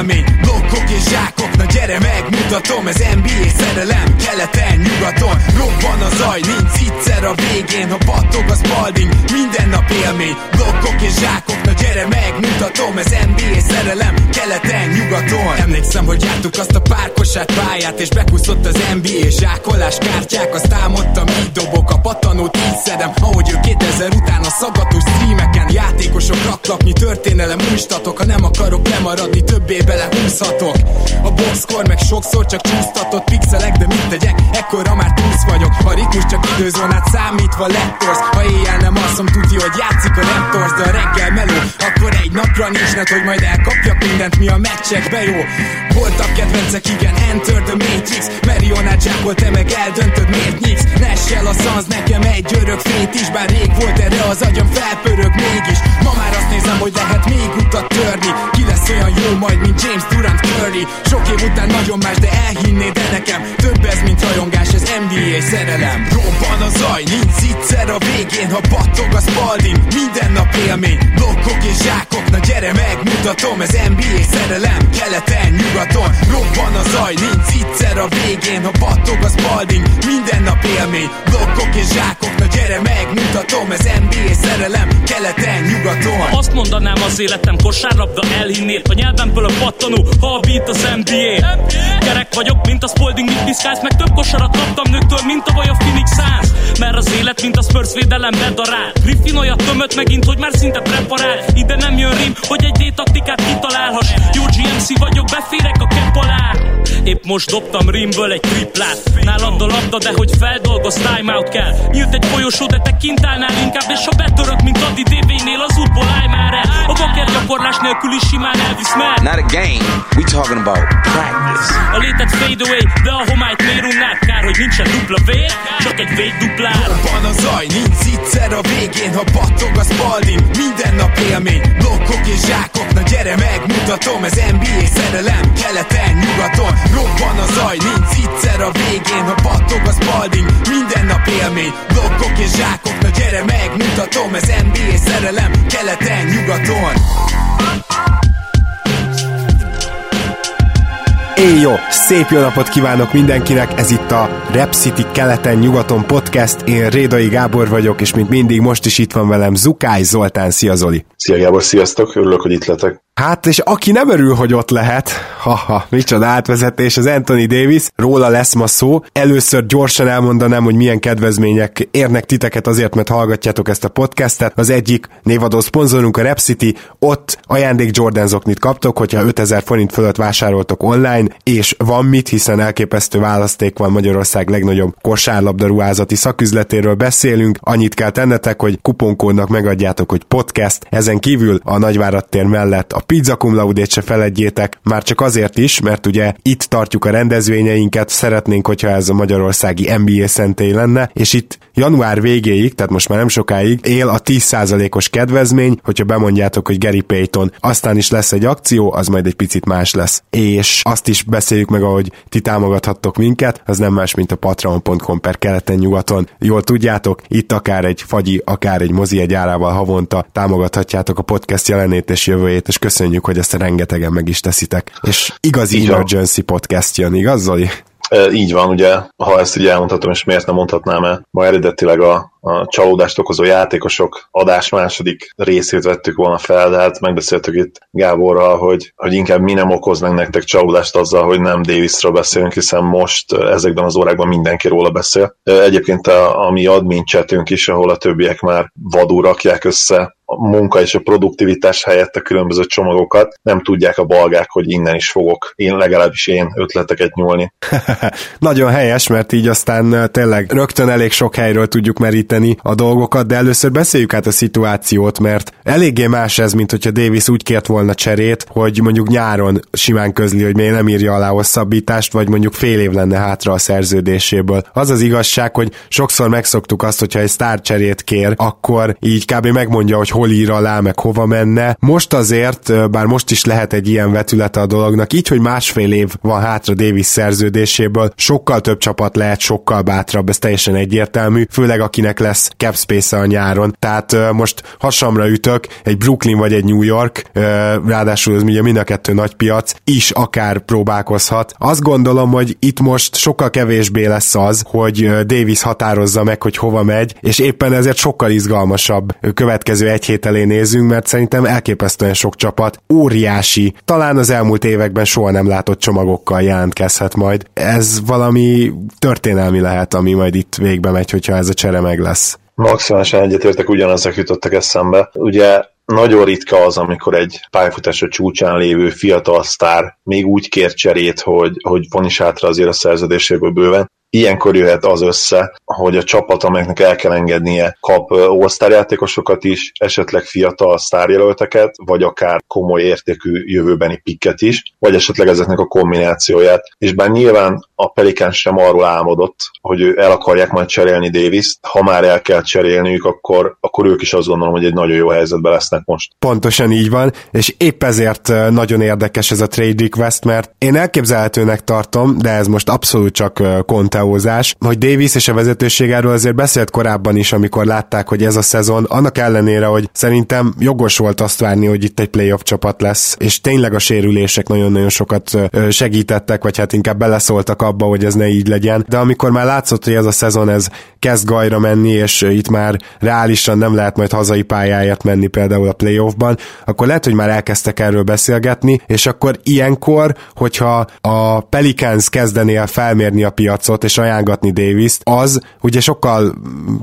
a mí, que já mutatom, ez NBA szerelem Keleten, nyugaton, robban a zaj Nincs egyszer a végén, ha battog a spalding Minden nap élmény, blokkok és zsákok Na gyere megmutatom, ez NBA szerelem Keleten, nyugaton. Emlékszem, hogy jártuk azt a párkosát pályát És bekuszott az NBA zsákolás kártyák. Azt álmodtam, így dobok a patanót Így szedem, ahogy ő 2000 után a szaggatós streameken. Játékosok raklapnyi történelem újstatok. Ha nem akarok lemaradni, többé belehúzhatok A boxkor meg sokszor csak csúsztatott pixelek De mit tegyek, ekkora már túsz vagyok. A ritmus csak időzónát számítva lettorsz. Ha éjjel nem alszom, tudja, hogy játszik a Raptors De a reggel meló, akkor egy napra nincs net, hogy majd elkapjak mindent, mi a meccsekbe jó. Voltak kedvencek, igen, Enter the Matrix. Marionát zsákol, te meg eldöntöd, miért nyíksz Nessel a szansz, nekem egy örök fét is Bár rég volt erre az agyam felpörög mégis. Ma már azt nézem, hogy lehet még utat törni. Ki lesz olyan jó majd, mint James Durant Curry. Sok év után nagyon más, de elhinnéd de nekem? Több ez, mint rajongás, ez NBA szerelem A zaj, nincs egyszer a végén Ha battog a spalding, minden nap élmény Blokkok és zsákok, na gyere megmutatom Ez NBA szerelem, keleten, nyugaton Robban a zaj, nincs egyszer a végén Ha battog a spalding, minden nap élmény Blokkok és zsákok, na gyere megmutatom Ez NBA szerelem, keleten, nyugaton. Azt mondanám az életem kosárlabda elhinnél A nyelvemből a pattanó, ha a beat az NBA Gyerek vagyok, mint a Spalding, mit piszkálsz Meg több kosarat kaptam nőktől, mint a vaj a Phoenix Suns Mert az élet, mint a Spurs védelem bedarál Griffin olyat tömött megint, hogy már szinte preparál. Ide nem jön rim, hogy egy D-taktikát kitalálhass. Jó GMC vagyok, beférek a kepp alá. Épp most dobtam rimből egy triplát. Nálad a labda, de hogy feldolgoz, timeout kell. Nyílt egy folyosó, de te kint állnál inkább És ha betörök, mint Adi DB-nél, az útból állj már el. A baker gyakorlás nélkül is simán elvisz mer Not a game, we talking about practice. A létet fade away, de a homályt unnád? Kár, hogy nincsen dupla vér, csak egy véd duplár Van a zaj, nincs egyszer a végén Ha battog a spalding, minden nap élmény Blokkok és zsákok, na gyere megmutatom Ez NBA szerelem, keleten, nyugaton. Robban a zaj, nincs egyszer a végén Ha battog a spalding, minden nap élmény Blokkok és zsákok, na gyere megmutatom Ez NBA szerelem, keleten, nyugaton Éj jó! Szép jó napot kívánok mindenkinek! Ez itt a Rap City keleten-nyugaton podcast. Én Rédai Gábor vagyok, és mint mindig most is itt van velem Zukály Zoltán. Szia Zoli! Szia Gábor, sziasztok, örülök, hogy itt letek. Hát, és aki nem örül, hogy ott lehet, haha, micsoda átvezetés, az Anthony Davis, róla lesz ma szó. Először gyorsan elmondanám, hogy milyen kedvezmények érnek titeket azért, mert hallgatjátok ezt a podcastet. Az egyik névadó szponzorunk a Rap City, ott ajándék Jordan zoknit kaptok, hogyha 5000 forint fölött vásároltok online, és van mit, hiszen elképesztő választék van Magyarország legnagyobb kosárlabda ruházati szaküzletéről beszélünk. Annyit kell tennetek, hogy kuponkódnak megadjátok, hogy podcast. Ezen kívül a Nagyvárad tér mellett a pizza cum laudét se feledjétek, már csak azért is, mert ugye itt tartjuk a rendezvényeinket, szeretnénk, hogyha ez a magyarországi NBA szentély lenne, és itt január végéig, tehát most már nem sokáig, él a 10%-os kedvezmény, hogyha bemondjátok, hogy Gary Payton, aztán is lesz egy akció, az majd egy picit más lesz. És azt is beszéljük meg, ahogy ti támogathattok minket, az nem más, mint a patreon.com per keleten-nyugaton. Jól tudjátok, itt akár egy fagyi, akár egy mozi egy árával havonta támogathatjátok a podcast jelenét és jövőjét, és köszönjük, hogy ezt rengetegen meg is teszitek. És igazi Így van. emergency podcast jön, igaz Zoli? E, így van, ugye, ha ezt így elmondhatom, és miért nem mondhatnám el, ma eredetileg a, a csalódást okozó játékosok adás második részét vettük volna fel, de hát megbeszéltük itt Gáborral, hogy, hogy inkább mi nem okoznak nektek csalódást azzal, hogy nem Davisről beszélünk, hiszen most ezekben az órákban mindenki róla beszél. Egyébként a, a mi admin chatünk is, ahol a többiek már vadul rakják össze munka és a produktivitás helyett a különböző csomagokat, nem tudják a balgák, hogy innen is fogok, én legalábbis én ötleteket nyúlni. Nagyon helyes, mert így aztán tényleg rögtön elég sok helyről tudjuk meríteni a dolgokat, de először beszéljük át a szituációt, mert eléggé más ez, mint hogyha Davis úgy kért volna cserét, hogy mondjuk nyáron simán közli, hogy még nem írja alá hosszabbítást, vagy mondjuk fél év lenne hátra a szerződéséből. Az az igazság, hogy sokszor megszoktuk azt, hogyha egy sztár cserét kér, akkor így kb. megmondja, hogy hol ír alá, meg hova menne. Most azért, bár most is lehet egy ilyen vetülete a dolognak, így, hogy másfél év van hátra Davis szerződéséből, sokkal több csapat lehet, sokkal bátrabb, ez teljesen egyértelmű, főleg akinek lesz cap space a nyáron. Tehát most hasamra ütök, egy Brooklyn vagy egy New York, ráadásul ez ugye mind a kettő nagy piac, is akár próbálkozhat. Azt gondolom, hogy itt most sokkal kevésbé lesz az, hogy Davis határozza meg, hogy hova megy, és éppen ezért sokkal izgalmasabb következő egy hét elé nézünk, mert szerintem elképesztően sok csapat óriási, talán az elmúlt években soha nem látott csomagokkal jelentkezhet majd. Ez valami történelmi lehet, ami majd itt végbe megy, hogyha ez a csere meg lesz. Maximálisan egyetértek, ugyanazok jutottak eszembe. Ugye nagyon ritka az, amikor egy pályafutása csúcsán lévő fiatal sztár még úgy kér cserét, hogy, hogy von is hátra azért a szerződéséből bőven ilyenkor jöhet az össze, hogy a csapat, amelyeknek el kell engednie, kap all is, esetleg fiatal sztárjelölteket, vagy akár komoly értékű jövőbeni pikket is, vagy esetleg ezeknek a kombinációját. És bár nyilván a Pelikán sem arról álmodott, hogy ő el akarják majd cserélni davis ha már el kell cserélniük, akkor, akkor ők is azt gondolom, hogy egy nagyon jó helyzetben lesznek most. Pontosan így van, és épp ezért nagyon érdekes ez a trade request, mert én elképzelhetőnek tartom, de ez most abszolút csak kontent videózás, hogy Davis és a vezetőség erről azért beszélt korábban is, amikor látták, hogy ez a szezon, annak ellenére, hogy szerintem jogos volt azt várni, hogy itt egy playoff csapat lesz, és tényleg a sérülések nagyon-nagyon sokat segítettek, vagy hát inkább beleszóltak abba, hogy ez ne így legyen. De amikor már látszott, hogy ez a szezon ez kezd gajra menni, és itt már reálisan nem lehet majd hazai pályáért menni például a playoffban, akkor lehet, hogy már elkezdtek erről beszélgetni, és akkor ilyenkor, hogyha a Pelicans kezdené el felmérni a piacot, és ajánlgatni davis az ugye sokkal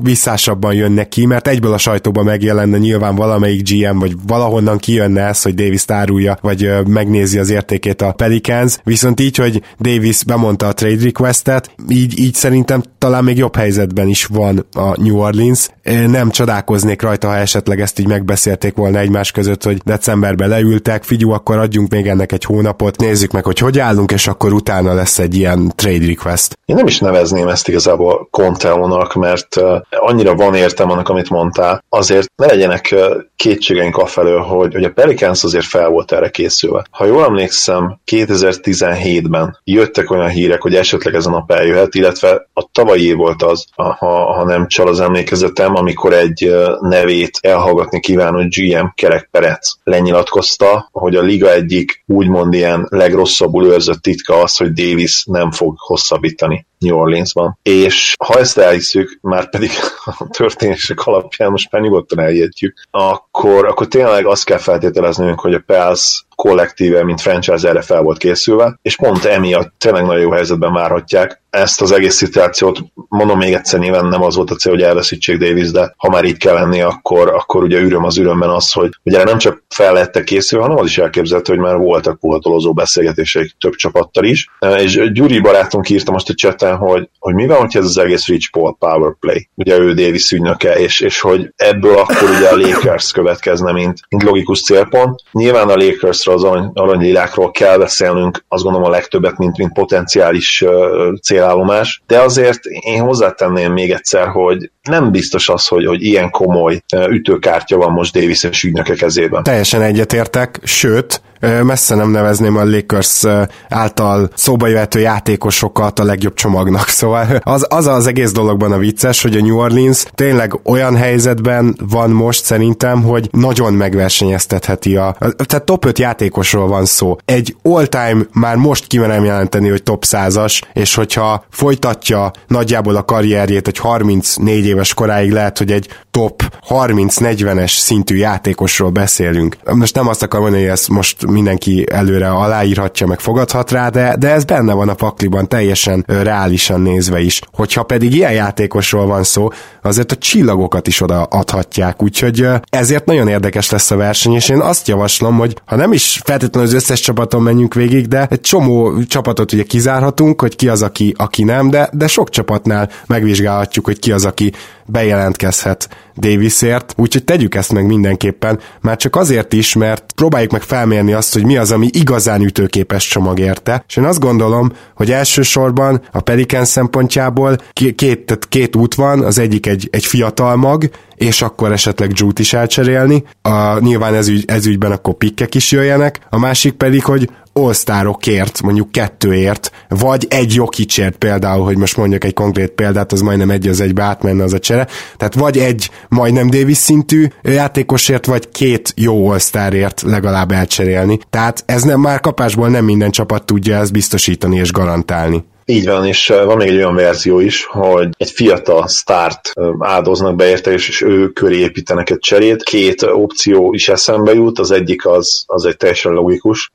visszásabban jön neki, mert egyből a sajtóban megjelenne nyilván valamelyik GM, vagy valahonnan kijönne ez, hogy Davis tárulja, vagy megnézi az értékét a Pelicans, viszont így, hogy Davis bemondta a trade requestet, így, így szerintem talán még jobb helyzetben is van a New Orleans. Nem csodálkoznék rajta, ha esetleg ezt így megbeszélték volna egymás között, hogy decemberben leültek, figyú, akkor adjunk még ennek egy hónapot, nézzük meg, hogy hogy állunk, és akkor utána lesz egy ilyen trade request. Én nem is nevezném ezt igazából Conteónak, mert annyira van értem annak, amit mondtál, azért ne legyenek kétségeink afelől, hogy, hogy a Pelicans azért fel volt erre készülve. Ha jól emlékszem, 2017-ben jöttek olyan hírek, hogy esetleg ez a nap eljöhet, illetve a tavalyi év volt az, ha, ha nem csal az emlékezetem, amikor egy nevét elhallgatni kívánó GM Kerek Perec lenyilatkozta, hogy a liga egyik úgymond ilyen legrosszabbul őrzött titka az, hogy Davis nem fog hosszabbítani New Orleansban. És ha ezt elhiszük, már pedig a történések alapján most már nyugodtan elhihetjük, akkor, akkor tényleg azt kell feltételeznünk, hogy a Pels kollektíve, mint franchise erre fel volt készülve, és pont emiatt tényleg nagyon jó helyzetben várhatják ezt az egész szituációt. Mondom még egyszer, nyilván nem az volt a cél, hogy elveszítsék Davis, de ha már itt kell lenni, akkor, akkor ugye üröm az ürömben az, hogy ugye nem csak fel lettek készülve, hanem az is elképzelhető, hogy már voltak puhatolózó beszélgetések több csapattal is. És Gyuri barátunk írta most a cseten, hogy, hogy mi van, hogyha ez az egész Rich Paul power play, ugye ő Davis ügynöke, és, és hogy ebből akkor ugye a Lakers következne, mint, mint logikus célpont. Nyilván a Lakers Lakers-ról, az aranylilákról kell beszélnünk, azt gondolom a legtöbbet, mint, mint potenciális célállomás, de azért én hozzátenném még egyszer, hogy nem biztos az, hogy, hogy ilyen komoly ütőkártya van most Davis és ügynöke kezében. Teljesen egyetértek, sőt, messze nem nevezném a Lakers által szóba jöhető játékosokat a legjobb csomagnak. Szóval az, az az egész dologban a vicces, hogy a New Orleans tényleg olyan helyzetben van most szerintem, hogy nagyon megversenyeztetheti a... Tehát top 5 játékosról van szó. Egy all-time már most kimerem jelenteni, hogy top 100-as, és hogyha folytatja nagyjából a karrierjét egy 34 éves koráig, lehet, hogy egy top 30-40-es szintű játékosról beszélünk. Most nem azt akarom mondani, hogy ezt most mindenki előre aláírhatja, meg fogadhat rá, de, de ez benne van a pakliban teljesen reálisan nézve is. Hogyha pedig ilyen játékosról van szó, azért a csillagokat is oda adhatják, úgyhogy ezért nagyon érdekes lesz a verseny, és én azt javaslom, hogy ha nem is feltétlenül az összes csapaton menjünk végig, de egy csomó csapatot ugye kizárhatunk, hogy ki az, aki, aki nem, de, de sok csapatnál megvizsgálhatjuk, hogy ki az, aki bejelentkezhet Davisért, úgyhogy tegyük ezt meg mindenképpen, már csak azért is, mert próbáljuk meg felmérni azt, hogy mi az, ami igazán ütőképes csomag érte, és én azt gondolom, hogy elsősorban a Pelican szempontjából két, tehát két út van, az egyik egy, egy fiatal mag, és akkor esetleg Jute is elcserélni. A, nyilván ez, ügy, ez ügyben akkor pikkek is jöjjenek. A másik pedig, hogy all mondjuk kettőért, vagy egy Jokicsért például, hogy most mondjak egy konkrét példát, az majdnem egy az egybe átmenne az a csere. Tehát vagy egy majdnem Davis szintű játékosért, vagy két jó all legalább elcserélni. Tehát ez nem már kapásból nem minden csapat tudja ezt biztosítani és garantálni. Így van, és van még egy olyan verzió is, hogy egy fiatal start áldoznak be érte, és, és ő köré építenek egy cserét. Két opció is eszembe jut, az egyik az, az egy teljesen logikus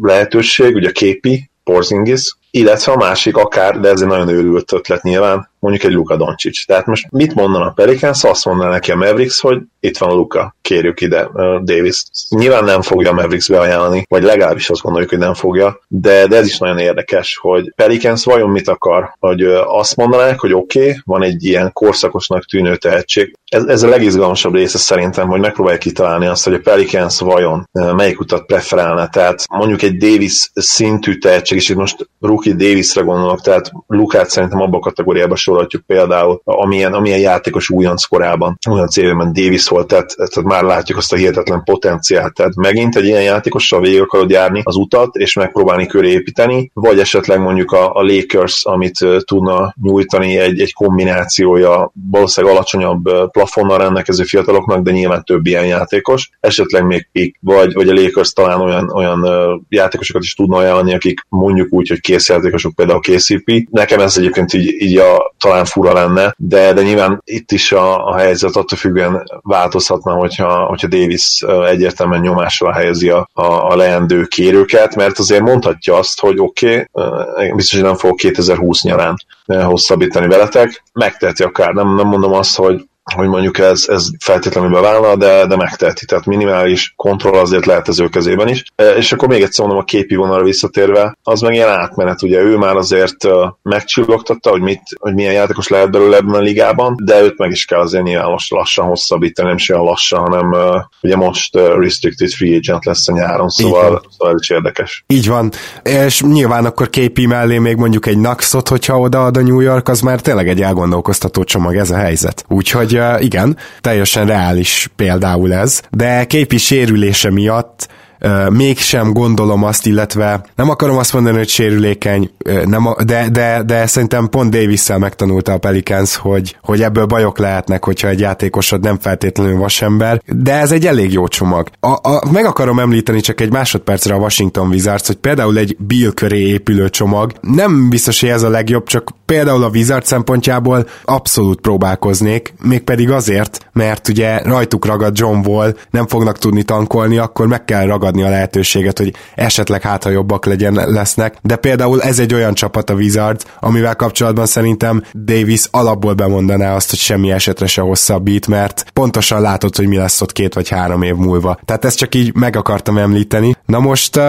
lehetőség, ugye képi, Porzingis, illetve a másik akár, de ez egy nagyon őrült ötlet nyilván, mondjuk egy Luka Doncic. Tehát most mit mondanak a Pelicans? Azt mondaná neki a Mavericks, hogy itt van Luka, kérjük ide uh, Davis. Nyilván nem fogja a Mavericks beajánlani, vagy legalábbis azt gondoljuk, hogy nem fogja, de, de ez is nagyon érdekes, hogy Pelicans vajon mit akar? Hogy uh, azt mondanák, hogy oké, okay, van egy ilyen korszakosnak tűnő tehetség. Ez, ez a legizgalmasabb része szerintem, hogy megpróbálja kitalálni azt, hogy a Pelicans vajon uh, melyik utat preferálna. Tehát mondjuk egy Davis szintű tehetség, és itt most rookie Davisre gondolok, tehát Lukát szerintem abba a kategóriába sorolhatjuk például, amilyen, amilyen játékos újonc korában, újonc évben Davis volt, tehát, tehát már látjuk azt a hihetetlen potenciált. Tehát megint egy ilyen játékossal végig akarod járni az utat, és megpróbálni köré építeni, vagy esetleg mondjuk a, a Lakers, amit tudna nyújtani egy, egy kombinációja valószínűleg alacsonyabb uh, plafonnal rendelkező fiataloknak, de nyilván több ilyen játékos, esetleg még pick, vagy, vagy a Lakers talán olyan, olyan játékosokat is tudna ajánlani, akik mondjuk úgy, hogy kész játékosok, például a KCP. Nekem ez egyébként így, így a, talán fura lenne, de, de nyilván itt is a, a helyzet attól függően változhatna, hogyha, hogyha Davis egyértelműen nyomásra helyezi a, a, a leendő kérőket, mert azért mondhatja azt, hogy oké, okay, biztos, hogy nem fog 2020 nyarán hosszabbítani veletek, megteheti akár, nem, nem mondom azt, hogy hogy mondjuk ez, ez feltétlenül beválna, de, de megteheti, tehát minimális kontroll azért lehet az ő kezében is. E, és akkor még egyszer mondom a képi vonalra visszatérve, az meg ilyen átmenet, ugye ő már azért megcsillogtatta, hogy, mit, hogy milyen játékos lehet belőle ebben a ligában, de őt meg is kell azért nyilván most lassan hosszabbítani, nem is olyan lassan, hanem ugye most restricted free agent lesz a nyáron, szóval, szóval ez is érdekes. Így van, és nyilván akkor képi mellé még mondjuk egy Naxot, hogyha odaad a New York, az már tényleg egy elgondolkoztató csomag ez a helyzet. Úgyhogy igen, teljesen reális például ez, de képi sérülése miatt mégsem gondolom azt, illetve nem akarom azt mondani, hogy sérülékeny, nem, de, de, de szerintem pont davis megtanulta a Pelicans, hogy, hogy ebből bajok lehetnek, hogyha egy játékosod nem feltétlenül vasember, de ez egy elég jó csomag. A, a, meg akarom említeni csak egy másodpercre a Washington Wizards, hogy például egy Bill köré épülő csomag, nem biztos, hogy ez a legjobb, csak például a Wizards szempontjából abszolút próbálkoznék, mégpedig azért, mert ugye rajtuk ragad John Wall, nem fognak tudni tankolni, akkor meg kell ragad megadni a lehetőséget, hogy esetleg hát, jobbak legyen, lesznek, de például ez egy olyan csapat a Wizards, amivel kapcsolatban szerintem Davis alapból bemondaná azt, hogy semmi esetre se hosszabbít, mert pontosan látod, hogy mi lesz ott két vagy három év múlva. Tehát ezt csak így meg akartam említeni. Na most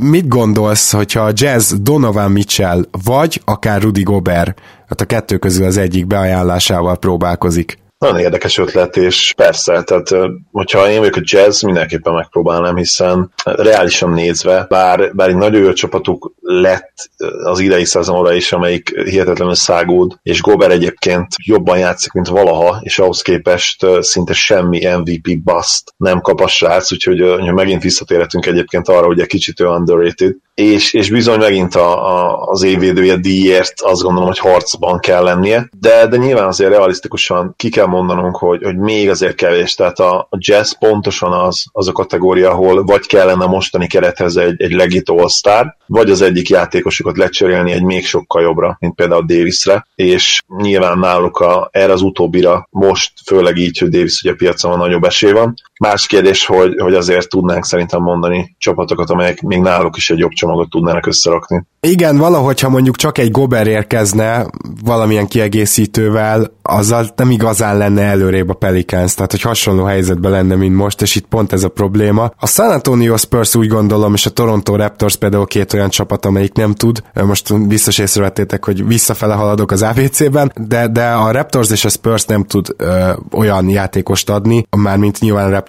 mit gondolsz, hogyha a Jazz Donovan Mitchell, vagy akár Rudy Gobert, hát a kettő közül az egyik beajánlásával próbálkozik? Nagyon érdekes ötlet, és persze, tehát hogyha én vagyok a jazz, mindenképpen megpróbálnám, hiszen reálisan nézve, bár, bár egy nagyon jó csapatuk lett az idei szezonra is, amelyik hihetetlenül szágód, és Gober egyébként jobban játszik, mint valaha, és ahhoz képest szinte semmi MVP bust nem kap a srác, úgyhogy ha megint visszatérhetünk egyébként arra, hogy egy kicsit ő underrated, és, és bizony megint a, a, az évvédője díjért azt gondolom, hogy harcban kell lennie, de, de nyilván azért realisztikusan ki kell mondanunk, hogy, hogy még azért kevés, tehát a, a jazz pontosan az, az a kategória, ahol vagy kellene mostani kerethez egy, egy legit all vagy az egyik játékosukat lecserélni egy még sokkal jobbra, mint például Davisre, és nyilván náluk a, erre az utóbbira most, főleg így, hogy Davis ugye a piacon van nagyobb esély van. Más kérdés, hogy, hogy azért tudnánk szerintem mondani csapatokat, amelyek még náluk is egy jobb csomagot tudnának összerakni. Igen, valahogy, ha mondjuk csak egy Gober érkezne valamilyen kiegészítővel, azzal nem igazán lenne előrébb a Pelicans, tehát hogy hasonló helyzetben lenne, mint most, és itt pont ez a probléma. A San Antonio Spurs úgy gondolom, és a Toronto Raptors például két olyan csapat, amelyik nem tud. Most biztos észrevettétek, hogy visszafele haladok az ABC-ben, de, de a Raptors és a Spurs nem tud ö, olyan játékost adni, mármint nyilván a Raptors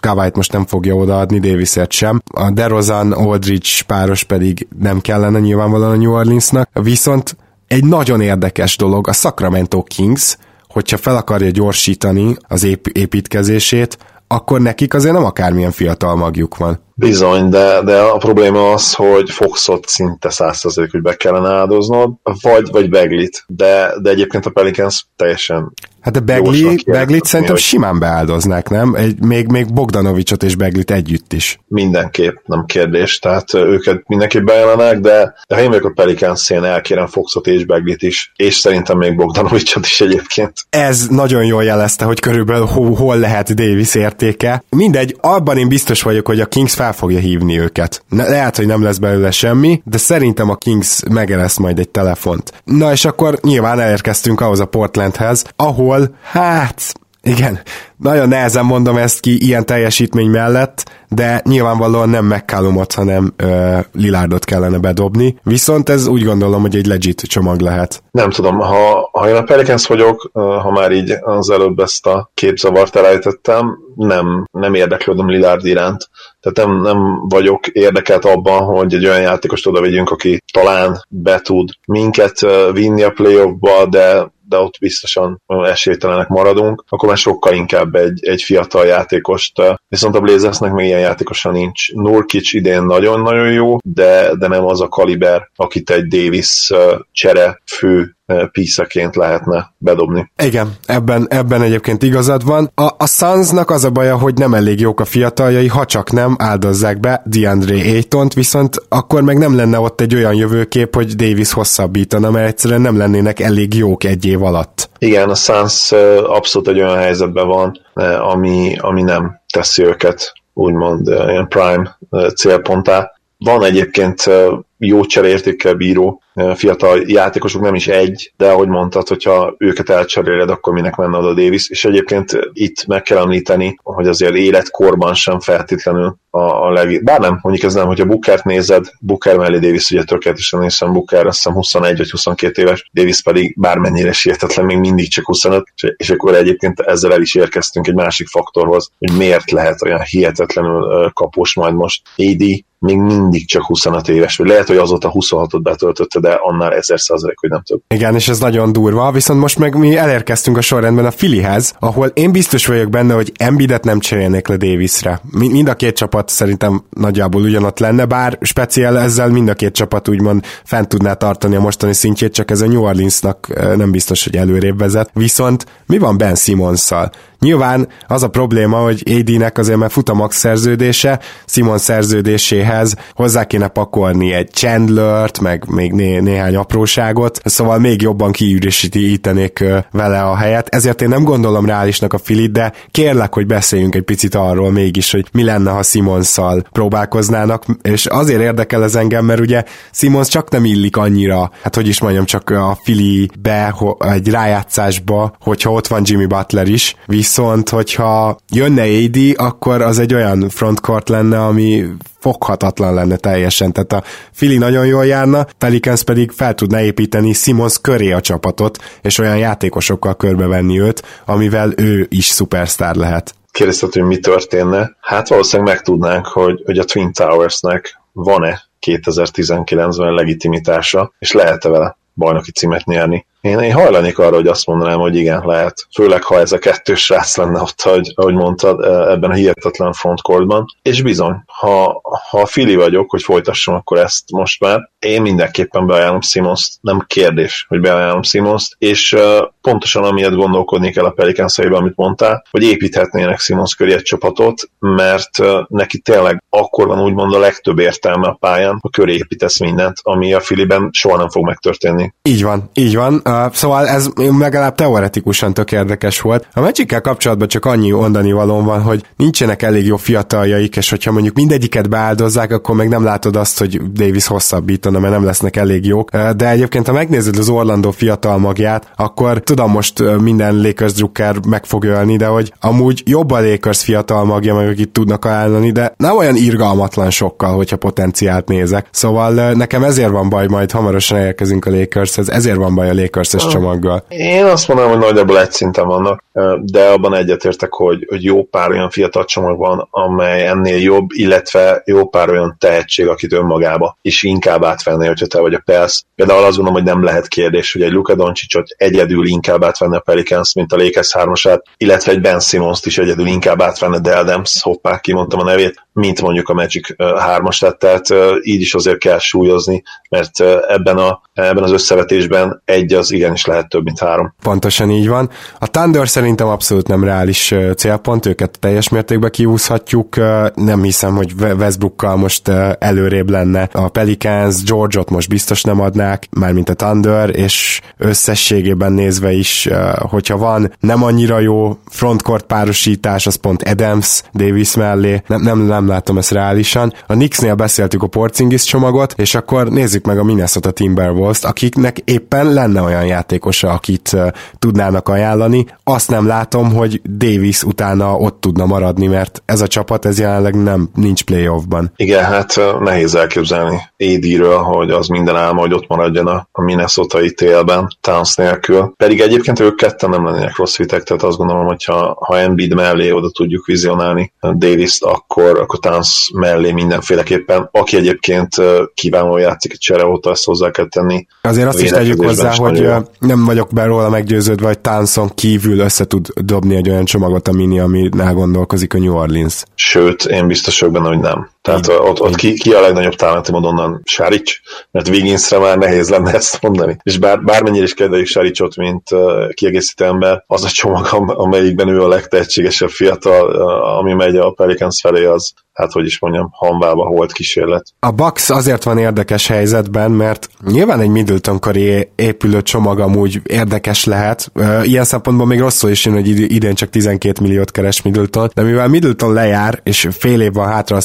Kawait most nem fogja odaadni, Davisért sem. A DeRozan Aldridge páros pedig nem kellene nyilvánvalóan a New Orleansnak, viszont egy nagyon érdekes dolog, a Sacramento Kings, hogyha fel akarja gyorsítani az építkezését, akkor nekik azért nem akármilyen fiatal magjuk van. Bizony, de, de a probléma az, hogy Foxot szinte százszerzelék, hogy be kellene áldoznod, vagy, vagy Beglit, de, de egyébként a Pelicans teljesen Hát a Begli, Beglit szerintem hogy... simán beáldoznák, nem? Egy, még, még Bogdanovicsot és Beglit együtt is. Mindenképp, nem kérdés. Tehát őket mindenképp beállanak, de, de ha én vagyok a Pelicans szén, elkérem Foxot és Beglit is, és szerintem még Bogdanovicsot is egyébként. Ez nagyon jól jelezte, hogy körülbelül hol, hol lehet Davis értéke. Mindegy, abban én biztos vagyok, hogy a Kings fel fogja hívni őket. Ne, lehet, hogy nem lesz belőle semmi, de szerintem a Kings megereszt majd egy telefont. Na és akkor nyilván elérkeztünk ahhoz a Portlandhez, ahol, hát, igen, nagyon nehezen mondom ezt ki ilyen teljesítmény mellett, de nyilvánvalóan nem McCallumot, hanem ö, Lilárdot kellene bedobni. Viszont ez úgy gondolom, hogy egy legit csomag lehet. Nem tudom, ha, ha én a Pelicans vagyok, ha már így az előbb ezt a képzavart elejtettem, nem, nem érdeklődöm Lilárd iránt. Tehát nem, nem vagyok érdekelt abban, hogy egy olyan játékost oda vegyünk, aki talán be tud minket vinni a playoffba, de de ott biztosan esélytelenek maradunk, akkor már sokkal inkább egy, egy fiatal játékost. Viszont a Blazersnek még ilyen játékosa nincs. Nurkic idén nagyon-nagyon jó, de, de nem az a kaliber, akit egy Davis csere fő píszaként lehetne bedobni. Igen, ebben, ebben egyébként igazad van. A, a Sunsnak az a baja, hogy nem elég jók a fiataljai, ha csak nem áldozzák be DeAndre Aytont, viszont akkor meg nem lenne ott egy olyan jövőkép, hogy Davis hosszabbítana, mert egyszerűen nem lennének elég jók egy év alatt. Igen, a Suns abszolút egy olyan helyzetben van, ami, ami nem teszi őket úgymond ilyen prime célpontá. Van egyébként jó cserértékkel bíró fiatal játékosok, nem is egy, de ahogy mondtad, hogyha őket elcseréled, akkor minek menne oda Davis, és egyébként itt meg kell említeni, hogy azért életkorban sem feltétlenül a, a leg... Bár nem, mondjuk ez nem, hogyha Bookert nézed, Booker mellé Davis ugye tökéletesen nézem, Booker azt hiszem 21 vagy 22 éves, Davis pedig bármennyire sietetlen, még mindig csak 25, és akkor egyébként ezzel el is érkeztünk egy másik faktorhoz, hogy miért lehet olyan hihetetlenül kapós majd most. AD, még mindig csak 25 éves, vagy lehet, hogy azóta 26-ot betöltötte, de annál ezer százalék, hogy nem több. Igen, és ez nagyon durva, viszont most meg mi elérkeztünk a sorrendben a Filihez, ahol én biztos vagyok benne, hogy Embidet nem cserélnék le Davisre. Mind a két csapat szerintem nagyjából ugyanott lenne, bár speciál ezzel mind a két csapat úgymond fent tudná tartani a mostani szintjét, csak ez a New Orleansnak nem biztos, hogy előrébb vezet. Viszont mi van Ben Simonszal? Nyilván az a probléma, hogy AD-nek azért már fut a max szerződése, Simon szerződéséhez hozzá kéne pakolni egy Chandlert, meg még né- néhány apróságot, szóval még jobban kiüresítenék vele a helyet, ezért én nem gondolom reálisnak a Filit, de kérlek, hogy beszéljünk egy picit arról mégis, hogy mi lenne, ha Simonszal próbálkoznának, és azért érdekel ez engem, mert ugye Simons csak nem illik annyira, hát hogy is mondjam, csak a Filibe, egy rájátszásba, hogyha ott van Jimmy Butler is, viszont hogyha jönne AD, akkor az egy olyan frontcourt lenne, ami foghatatlan lenne teljesen. Tehát a Fili nagyon jól járna, Pelicans pedig fel tudna építeni Simons köré a csapatot, és olyan játékosokkal körbevenni őt, amivel ő is szupersztár lehet. Kérdezted, hogy mi történne? Hát valószínűleg megtudnánk, hogy, hogy a Twin Towersnek van-e 2019-ben legitimitása, és lehet-e vele bajnoki címet nyerni. Én, én hajlanék arra, hogy azt mondanám, hogy igen, lehet. Főleg, ha ez a kettős srác lenne ott, hogy, ahogy mondtad, e, ebben a hihetetlen frontcourtban. És bizony, ha, ha Fili vagyok, hogy folytassam akkor ezt most már, én mindenképpen beajánlom simons nem kérdés, hogy beajánlom simons és uh, pontosan amiatt gondolkodni kell a Pelicans amit mondtál, hogy építhetnének Simons köré egy csapatot, mert uh, neki tényleg akkor van úgymond a legtöbb értelme a pályán, ha köré építesz mindent, ami a Filiben soha nem fog megtörténni. Így van, így van uh, szóval ez legalább teoretikusan tök érdekes volt. A magic kapcsolatban csak annyi mondani valóm van, hogy nincsenek elég jó fiataljaik, és hogyha mondjuk mindegyiket beáldozzák, akkor meg nem látod azt, hogy Davis hosszabbítana, mert nem lesznek elég jók. Uh, de egyébként, ha megnézed az Orlando fiatal magját, akkor tudom most uh, minden Lakers drukker meg fog ölni, de hogy amúgy jobb a Lakers fiatal magja, meg akit tudnak ajánlani, de nem olyan irgalmatlan sokkal, hogyha potenciált nézek. Szóval nekem ezért van baj, majd hamarosan elérkezünk a Lakershez, ezért van baj a Lakers-es ah. csomaggal. Én azt mondom, hogy nagyjából egy szinten vannak, de abban egyetértek, hogy, hogy jó pár olyan fiatal csomag van, amely ennél jobb, illetve jó pár olyan tehetség, akit önmagába is inkább átvenné, hogyha te vagy a Pels. Például azt gondolom, hogy nem lehet kérdés, hogy egy Luka Doncsicsot egyedül inkább átvenni a Pelicans, mint a Lakers hármasát, illetve egy Ben simmons is egyedül inkább átvenne Deldams, hoppá, kimondtam a nevét, mint mondjuk a Magic 3-as lett, tehát így is azért kell súlyozni, mert ebben, a, ebben az összevetésben egy az igenis lehet több, mint három. Pontosan így van. A Thunder szerintem abszolút nem reális célpont, őket teljes mértékben kiúszhatjuk, nem hiszem, hogy Westbrookkal most előrébb lenne. A Pelicans, George-ot most biztos nem adnák, mármint a Thunder, és összességében nézve is, hogyha van nem annyira jó frontcourt párosítás, az pont Adams, Davis mellé, nem, nem, nem látom ezt reálisan. A Knicksnél beszéltük a Porzingis csomagot, és akkor nézzük meg a Minnesota Timberwolves-t, akiknek éppen lenne olyan játékosa, akit tudnának ajánlani. Azt nem látom, hogy Davis utána ott tudna maradni, mert ez a csapat ez jelenleg nem nincs playoffban. Igen, hát nehéz elképzelni Édiről, hogy az minden álma, hogy ott maradjon a, a Minnesota-i ítélben, Towns nélkül. Pedig egyébként ők ketten nem lennének rossz vitek, tehát azt gondolom, hogy ha, ha Embiid mellé oda tudjuk vizionálni Davis-t, akkor, akkor Towns mellé mindenféleképpen, aki egyébként kívánó játszik a csere óta, ezt hozzá kell tenni. Azért azt is tegyük hozzá, hogy nagyon. nem vagyok be róla meggyőződve, hogy Townsson kívül össze tud dobni egy olyan csomagot, ami, ami gondolkozik a New Orleans. Sőt, én biztos vagyok benne, hogy nem. Tehát így, ott, ott ki, ki a legnagyobb talentum onnan Sárics, mert Wigginsre már nehéz lenne ezt mondani. És bár, bármennyire is kedveljük Sáricsot, mint uh, kiegészítő ember, az a csomag, amelyikben ő a legtehetségesebb fiatal, uh, ami megy a Pelicans felé, az, hát hogy is mondjam, hanvába volt kísérlet. A Bucks azért van érdekes helyzetben, mert nyilván egy Middleton karé épülő csomag amúgy érdekes lehet. Ilyen szempontból még rosszul is jön, hogy idén csak 12 milliót keres Middleton, de mivel Middleton lejár, és fél év van hátra a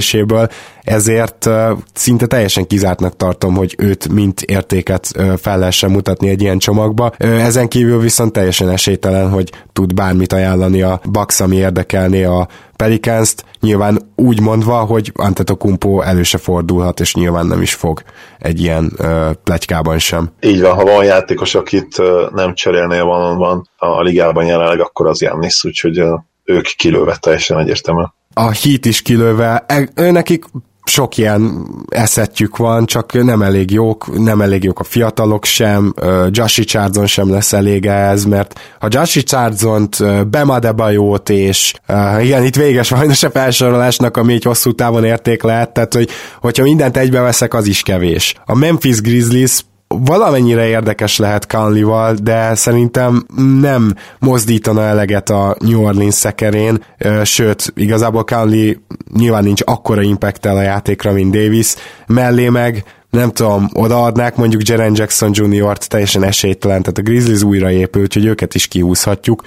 szerződéséből, ezért szinte teljesen kizártnak tartom, hogy őt mint értéket fel lehessen mutatni egy ilyen csomagba. Ezen kívül viszont teljesen esélytelen, hogy tud bármit ajánlani a Bucks, ami érdekelné a Pelicans-t, nyilván úgy mondva, hogy Antetokumpo elő se fordulhat, és nyilván nem is fog egy ilyen uh, plegykában sem. Így van, ha van játékos, akit nem cserélnél van, van a ligában jelenleg, akkor az Jannis, úgyhogy uh, ők kilőve teljesen egyértelműen. A hit is kilőve, e, ő nekik sok ilyen eszetjük van, csak nem elég jók, nem elég jók a fiatalok sem, Joshi Chardzon sem lesz elég ez, mert ha Joshi Chardzont, Bemadebajót és igen, itt véges sajnos a felsorolásnak, ami egy hosszú távon érték lehet, tehát hogy, hogyha mindent egybeveszek, az is kevés. A Memphis Grizzlies valamennyire érdekes lehet Conley-val, de szerintem nem mozdítana eleget a New Orleans szekerén, sőt, igazából Conley nyilván nincs akkora impactel a játékra, mint Davis, mellé meg nem tudom, odaadnák mondjuk Jaren Jackson Jr.-t teljesen esélytelen, tehát a Grizzlies újra épült, hogy őket is kihúzhatjuk,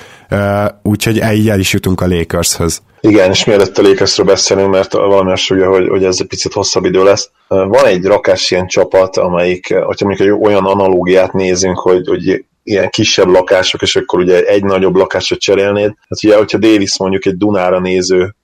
úgyhogy így el is jutunk a Lakershöz. Igen, és mielőtt a Lakersről beszélünk, mert valami azt hogy, hogy ez egy picit hosszabb idő lesz. Van egy rakás ilyen csapat, amelyik, hogyha mondjuk olyan analógiát nézünk, hogy, hogy ilyen kisebb lakások, és akkor ugye egy nagyobb lakásra cserélnéd. Hát ugye, hogyha Davis mondjuk egy Dunára néző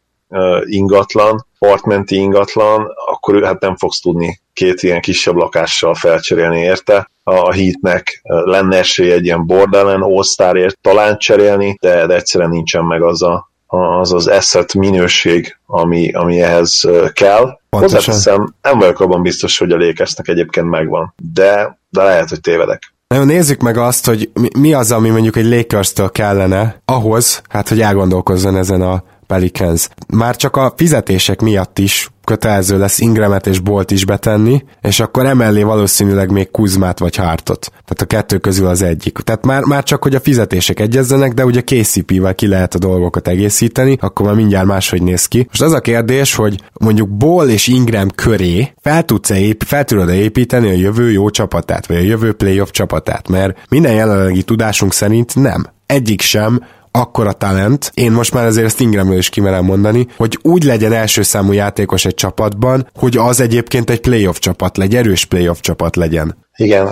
ingatlan, partmenti ingatlan, akkor ő hát nem fogsz tudni két ilyen kisebb lakással felcserélni érte. A hitnek lenne esély egy ilyen bordellen all talán cserélni, de, de egyszerűen nincsen meg az a, az az asset minőség, ami, ami ehhez kell. Hozzáteszem, nem vagyok abban biztos, hogy a lékeznek egyébként megvan, de, de lehet, hogy tévedek. Na, nézzük meg azt, hogy mi az, ami mondjuk egy Lakers-től kellene ahhoz, hát hogy elgondolkozzon ezen a Pelicans. Már csak a fizetések miatt is kötelező lesz Ingramet és Bolt is betenni, és akkor emellé valószínűleg még Kuzmát vagy Hartot. Tehát a kettő közül az egyik. Tehát már, már csak, hogy a fizetések egyezzenek, de ugye KCP-vel ki lehet a dolgokat egészíteni, akkor már mindjárt máshogy néz ki. Most az a kérdés, hogy mondjuk Ball és Ingram köré fel tudsz ép, fel tudod építeni a jövő jó csapatát, vagy a jövő playoff csapatát, mert minden jelenlegi tudásunk szerint nem. Egyik sem, akkora talent, én most már azért ezt Ingramről is kimerem mondani, hogy úgy legyen első számú játékos egy csapatban, hogy az egyébként egy playoff csapat legyen, erős playoff csapat legyen. Igen,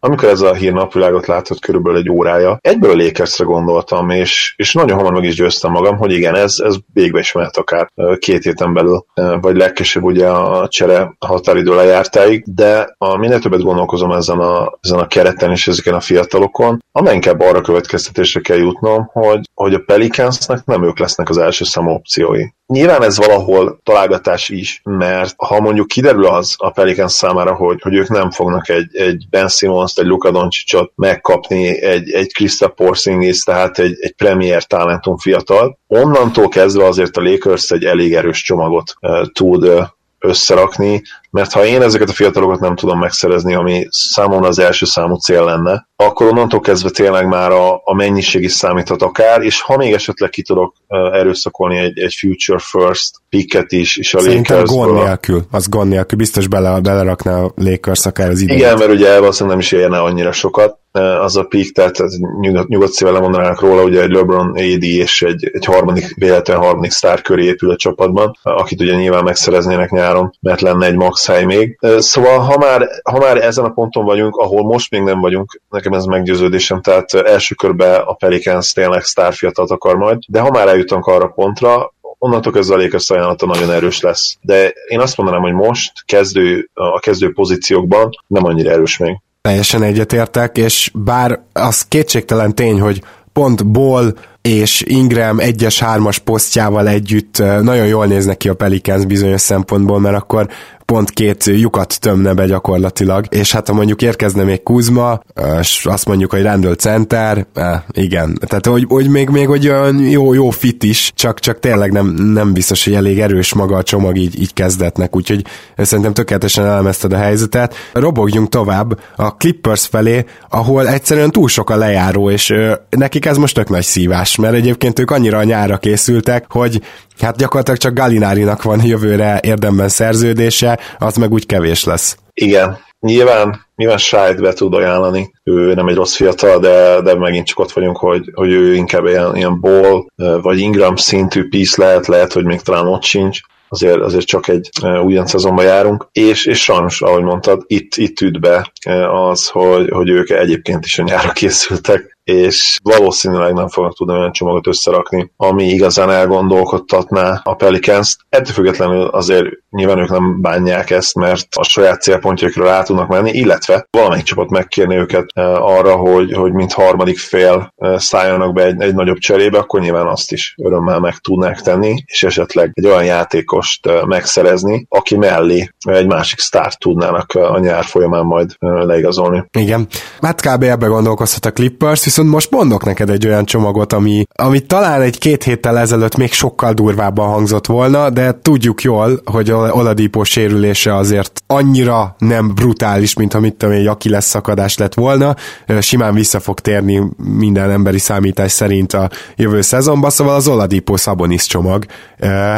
amikor ez a hír napvilágot látott körülbelül egy órája, egyből a Lakersre gondoltam, és, és nagyon hamar meg is győztem magam, hogy igen, ez, ez végbe is mehet akár két héten belül, vagy legkésőbb ugye a csere határidő lejártáig, de a minél többet gondolkozom ezen a, ezen a kereten és ezeken a fiatalokon, amely inkább arra következtetésre kell jutnom, hogy, hogy a Pelicansnek nem ők lesznek az első számú opciói. Nyilván ez valahol találgatás is, mert ha mondjuk kiderül az a Pelicans számára, hogy, hogy ők nem fognak egy, egy Ben Simmons-t, egy Luka Doncicot megkapni, egy, egy Krista Porzingis, tehát egy, egy premier talentum fiatal, onnantól kezdve azért a Lakers egy elég erős csomagot uh, tud uh, összerakni, mert ha én ezeket a fiatalokat nem tudom megszerezni, ami számomra az első számú cél lenne, akkor onnantól kezdve tényleg már a, a mennyiség is számíthat akár, és ha még esetleg ki tudok erőszakolni egy, egy future first picket is, és a Szerintem lakers gond nélkül, az gond nélkül, biztos bele, belerakná a Lakers akár az idejét. Igen, mert ugye valószínűleg nem is érne annyira sokat, az a pick, tehát nyugodt, nyugodt szívvel lemondanának róla, ugye egy LeBron AD és egy, egy harmadik, véletlen harmadik sztár köré épül a csapatban, akit ugye nyilván megszereznének nyáron, mert lenne egy max hely még. Szóval ha már, ha már ezen a ponton vagyunk, ahol most még nem vagyunk, nekem ez meggyőződésem, tehát első körbe a Pelicans tényleg sztárfiatalt akar majd, de ha már eljutunk arra pontra, onnantól kezdve a Lakers ajánlata nagyon erős lesz. De én azt mondanám, hogy most kezdő, a kezdő pozíciókban nem annyira erős még. Teljesen egyetértek, és bár az kétségtelen tény, hogy pont Ball és Ingram egyes hármas posztjával együtt nagyon jól néznek ki a Pelicans bizonyos szempontból, mert akkor pont két lyukat tömne be gyakorlatilag, és hát ha mondjuk érkezne még Kuzma, és azt mondjuk, hogy Randall Center, eh, igen, tehát hogy, hogy még, még hogy olyan jó, jó fit is, csak, csak tényleg nem, nem biztos, hogy elég erős maga a csomag így, így kezdetnek, úgyhogy szerintem tökéletesen elemezted a helyzetet. Robogjunk tovább a Clippers felé, ahol egyszerűen túl sok a lejáró, és ö, nekik ez most tök nagy szívás, mert egyébként ők annyira a nyára készültek, hogy Hát gyakorlatilag csak Galinárinak van jövőre érdemben szerződése, az meg úgy kevés lesz. Igen, nyilván, nyilván Sájt be tud ajánlani, ő nem egy rossz fiatal, de, de megint csak ott vagyunk, hogy, hogy ő inkább ilyen, ilyen ball, vagy Ingram szintű piece lehet, lehet, hogy még talán ott sincs. Azért, azért csak egy újon szezonban járunk, és, és sajnos, ahogy mondtad, itt, itt üt be az, hogy, hogy ők egyébként is a nyára készültek, és valószínűleg nem fognak tudni olyan csomagot összerakni, ami igazán elgondolkodtatná a Pelicans-t. Ettől függetlenül azért nyilván ők nem bánják ezt, mert a saját célpontjaikra rá tudnak menni, illetve valamelyik csapat megkérni őket eh, arra, hogy, hogy mint harmadik fél eh, szálljanak be egy, egy nagyobb cserébe, akkor nyilván azt is örömmel meg tudnák tenni, és esetleg egy olyan játékost eh, megszerezni, aki mellé egy másik sztárt tudnának a nyár folyamán majd leigazolni. Igen. Hát kb. ebbe gondolkozhat a Clippers, viszont most mondok neked egy olyan csomagot, ami, ami talán egy-két héttel ezelőtt még sokkal durvábban hangzott volna, de tudjuk jól, hogy Oladipo sérülése azért annyira nem brutális, mint amit tudom, egy aki lesz szakadás lett volna. Simán vissza fog térni minden emberi számítás szerint a jövő szezonban, szóval az Oladipo Szabonis csomag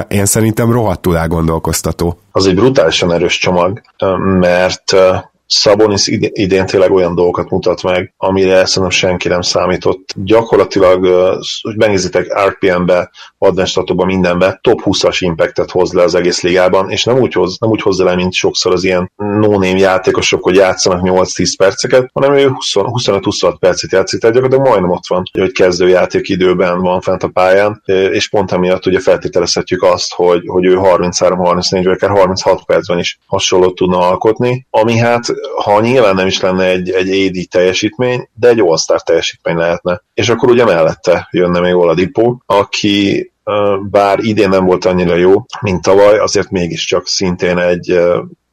én szerintem rohadtul elgondolkoztató. Az egy brutálisan erős csomag, mert Szabonis idén tényleg olyan dolgokat mutat meg, amire szerintem senki nem számított. Gyakorlatilag, hogy megnézitek RPM-be, advenstatokban, mindenbe, top 20-as impactet hoz le az egész ligában, és nem úgy, hoz, nem úgy hozza le, mint sokszor az ilyen no-name játékosok, hogy játszanak 8-10 perceket, hanem ő 25-26 percet játszik, tehát gyakorlatilag majdnem ott van, hogy kezdőjáték időben van fent a pályán, és pont emiatt ugye feltételezhetjük azt, hogy, hogy ő 33-34 vagy akár 36 percben is hasonlót tudna alkotni, ami hát ha nyilván nem is lenne egy, egy AD teljesítmény, de egy all teljesítmény lehetne. És akkor ugye mellette jönne még Oladipo, aki bár idén nem volt annyira jó, mint tavaly, azért mégiscsak szintén egy,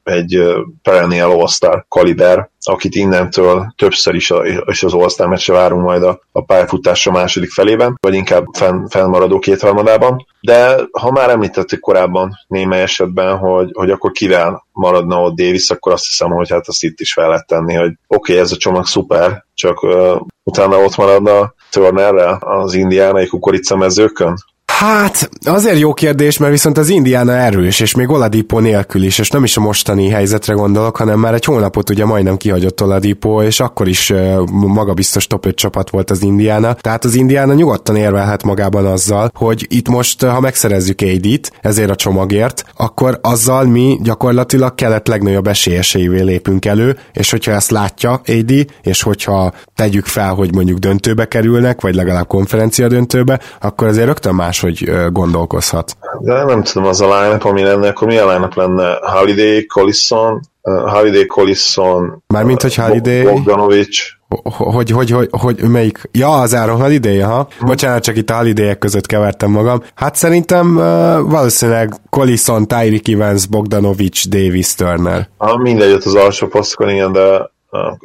egy perennial all kaliber, akit innentől többször is, a, és az all meccse várunk majd a, a pályafutásra második felében, vagy inkább fenn, fennmaradó kétharmadában. De ha már említettük korábban némely esetben, hogy, hogy akkor kivel maradna ott Davis, akkor azt hiszem, hogy hát azt itt is fel lehet tenni, hogy oké, okay, ez a csomag szuper, csak uh, utána ott maradna Turnerrel az indiánai kukoricamezőkön, Hát, azért jó kérdés, mert viszont az Indiana erős, és még Oladipo nélkül is, és nem is a mostani helyzetre gondolok, hanem már egy hónapot ugye majdnem kihagyott Oladipo, és akkor is magabiztos top 5 csapat volt az Indiana. Tehát az Indiana nyugodtan érvelhet magában azzal, hogy itt most, ha megszerezzük AD-t, ezért a csomagért, akkor azzal mi gyakorlatilag kelet legnagyobb esélyeseivé lépünk elő, és hogyha ezt látja AD, és hogyha tegyük fel, hogy mondjuk döntőbe kerülnek, vagy legalább konferencia döntőbe, akkor azért rögtön más, hogy gondolkozhat. De nem tudom, az a line ami lenne, akkor milyen line lenne? Holiday, Collison, uh, Holiday, Collison, Mármint, hogy Holiday... Bogdanovics, hogy, hogy, hogy, hogy melyik? Ja, az Áron Holiday, ha? Hm. Bocsánat, csak itt a holiday között kevertem magam. Hát szerintem uh, valószínűleg Collison, Tyreek Evans, Bogdanovics, Davis, Turner. Ha mindegy, ott az alsó posztokon, igen, de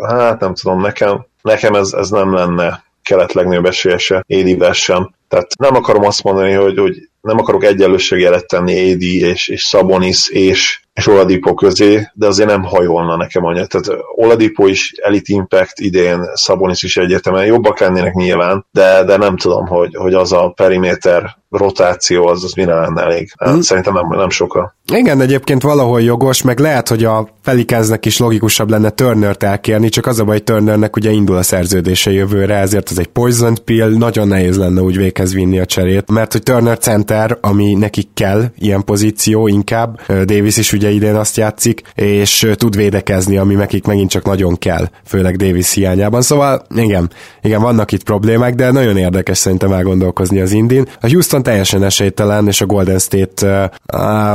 hát nem tudom, nekem, nekem ez, ez nem lenne kelet legnagyobb esélyese, Édivel sem. Tehát nem akarom azt mondani, hogy, hogy nem akarok egyenlőségjelet tenni Édi és, és Szabonis és és Oladipo közé, de azért nem hajolna nekem anya. Tehát Oladipo is Elite Impact idén, Szabonis is egyértelműen jobbak lennének nyilván, de, de nem tudom, hogy, hogy az a periméter rotáció az, az mire lenne elég. Hmm. Szerintem nem, nem sokkal. Igen, egyébként valahol jogos, meg lehet, hogy a Pelicans is logikusabb lenne Turnert elkérni, csak az a baj, Turnernek ugye indul a szerződése jövőre, ezért ez egy poison pill, nagyon nehéz lenne úgy véghez vinni a cserét, mert hogy Turner center, ami nekik kell, ilyen pozíció inkább, Davis is ugye idén azt játszik, és tud védekezni, ami nekik megint csak nagyon kell, főleg Davis hiányában, szóval igen, igen, vannak itt problémák, de nagyon érdekes szerintem elgondolkozni az Indin. A Houston teljesen esélytelen, és a Golden State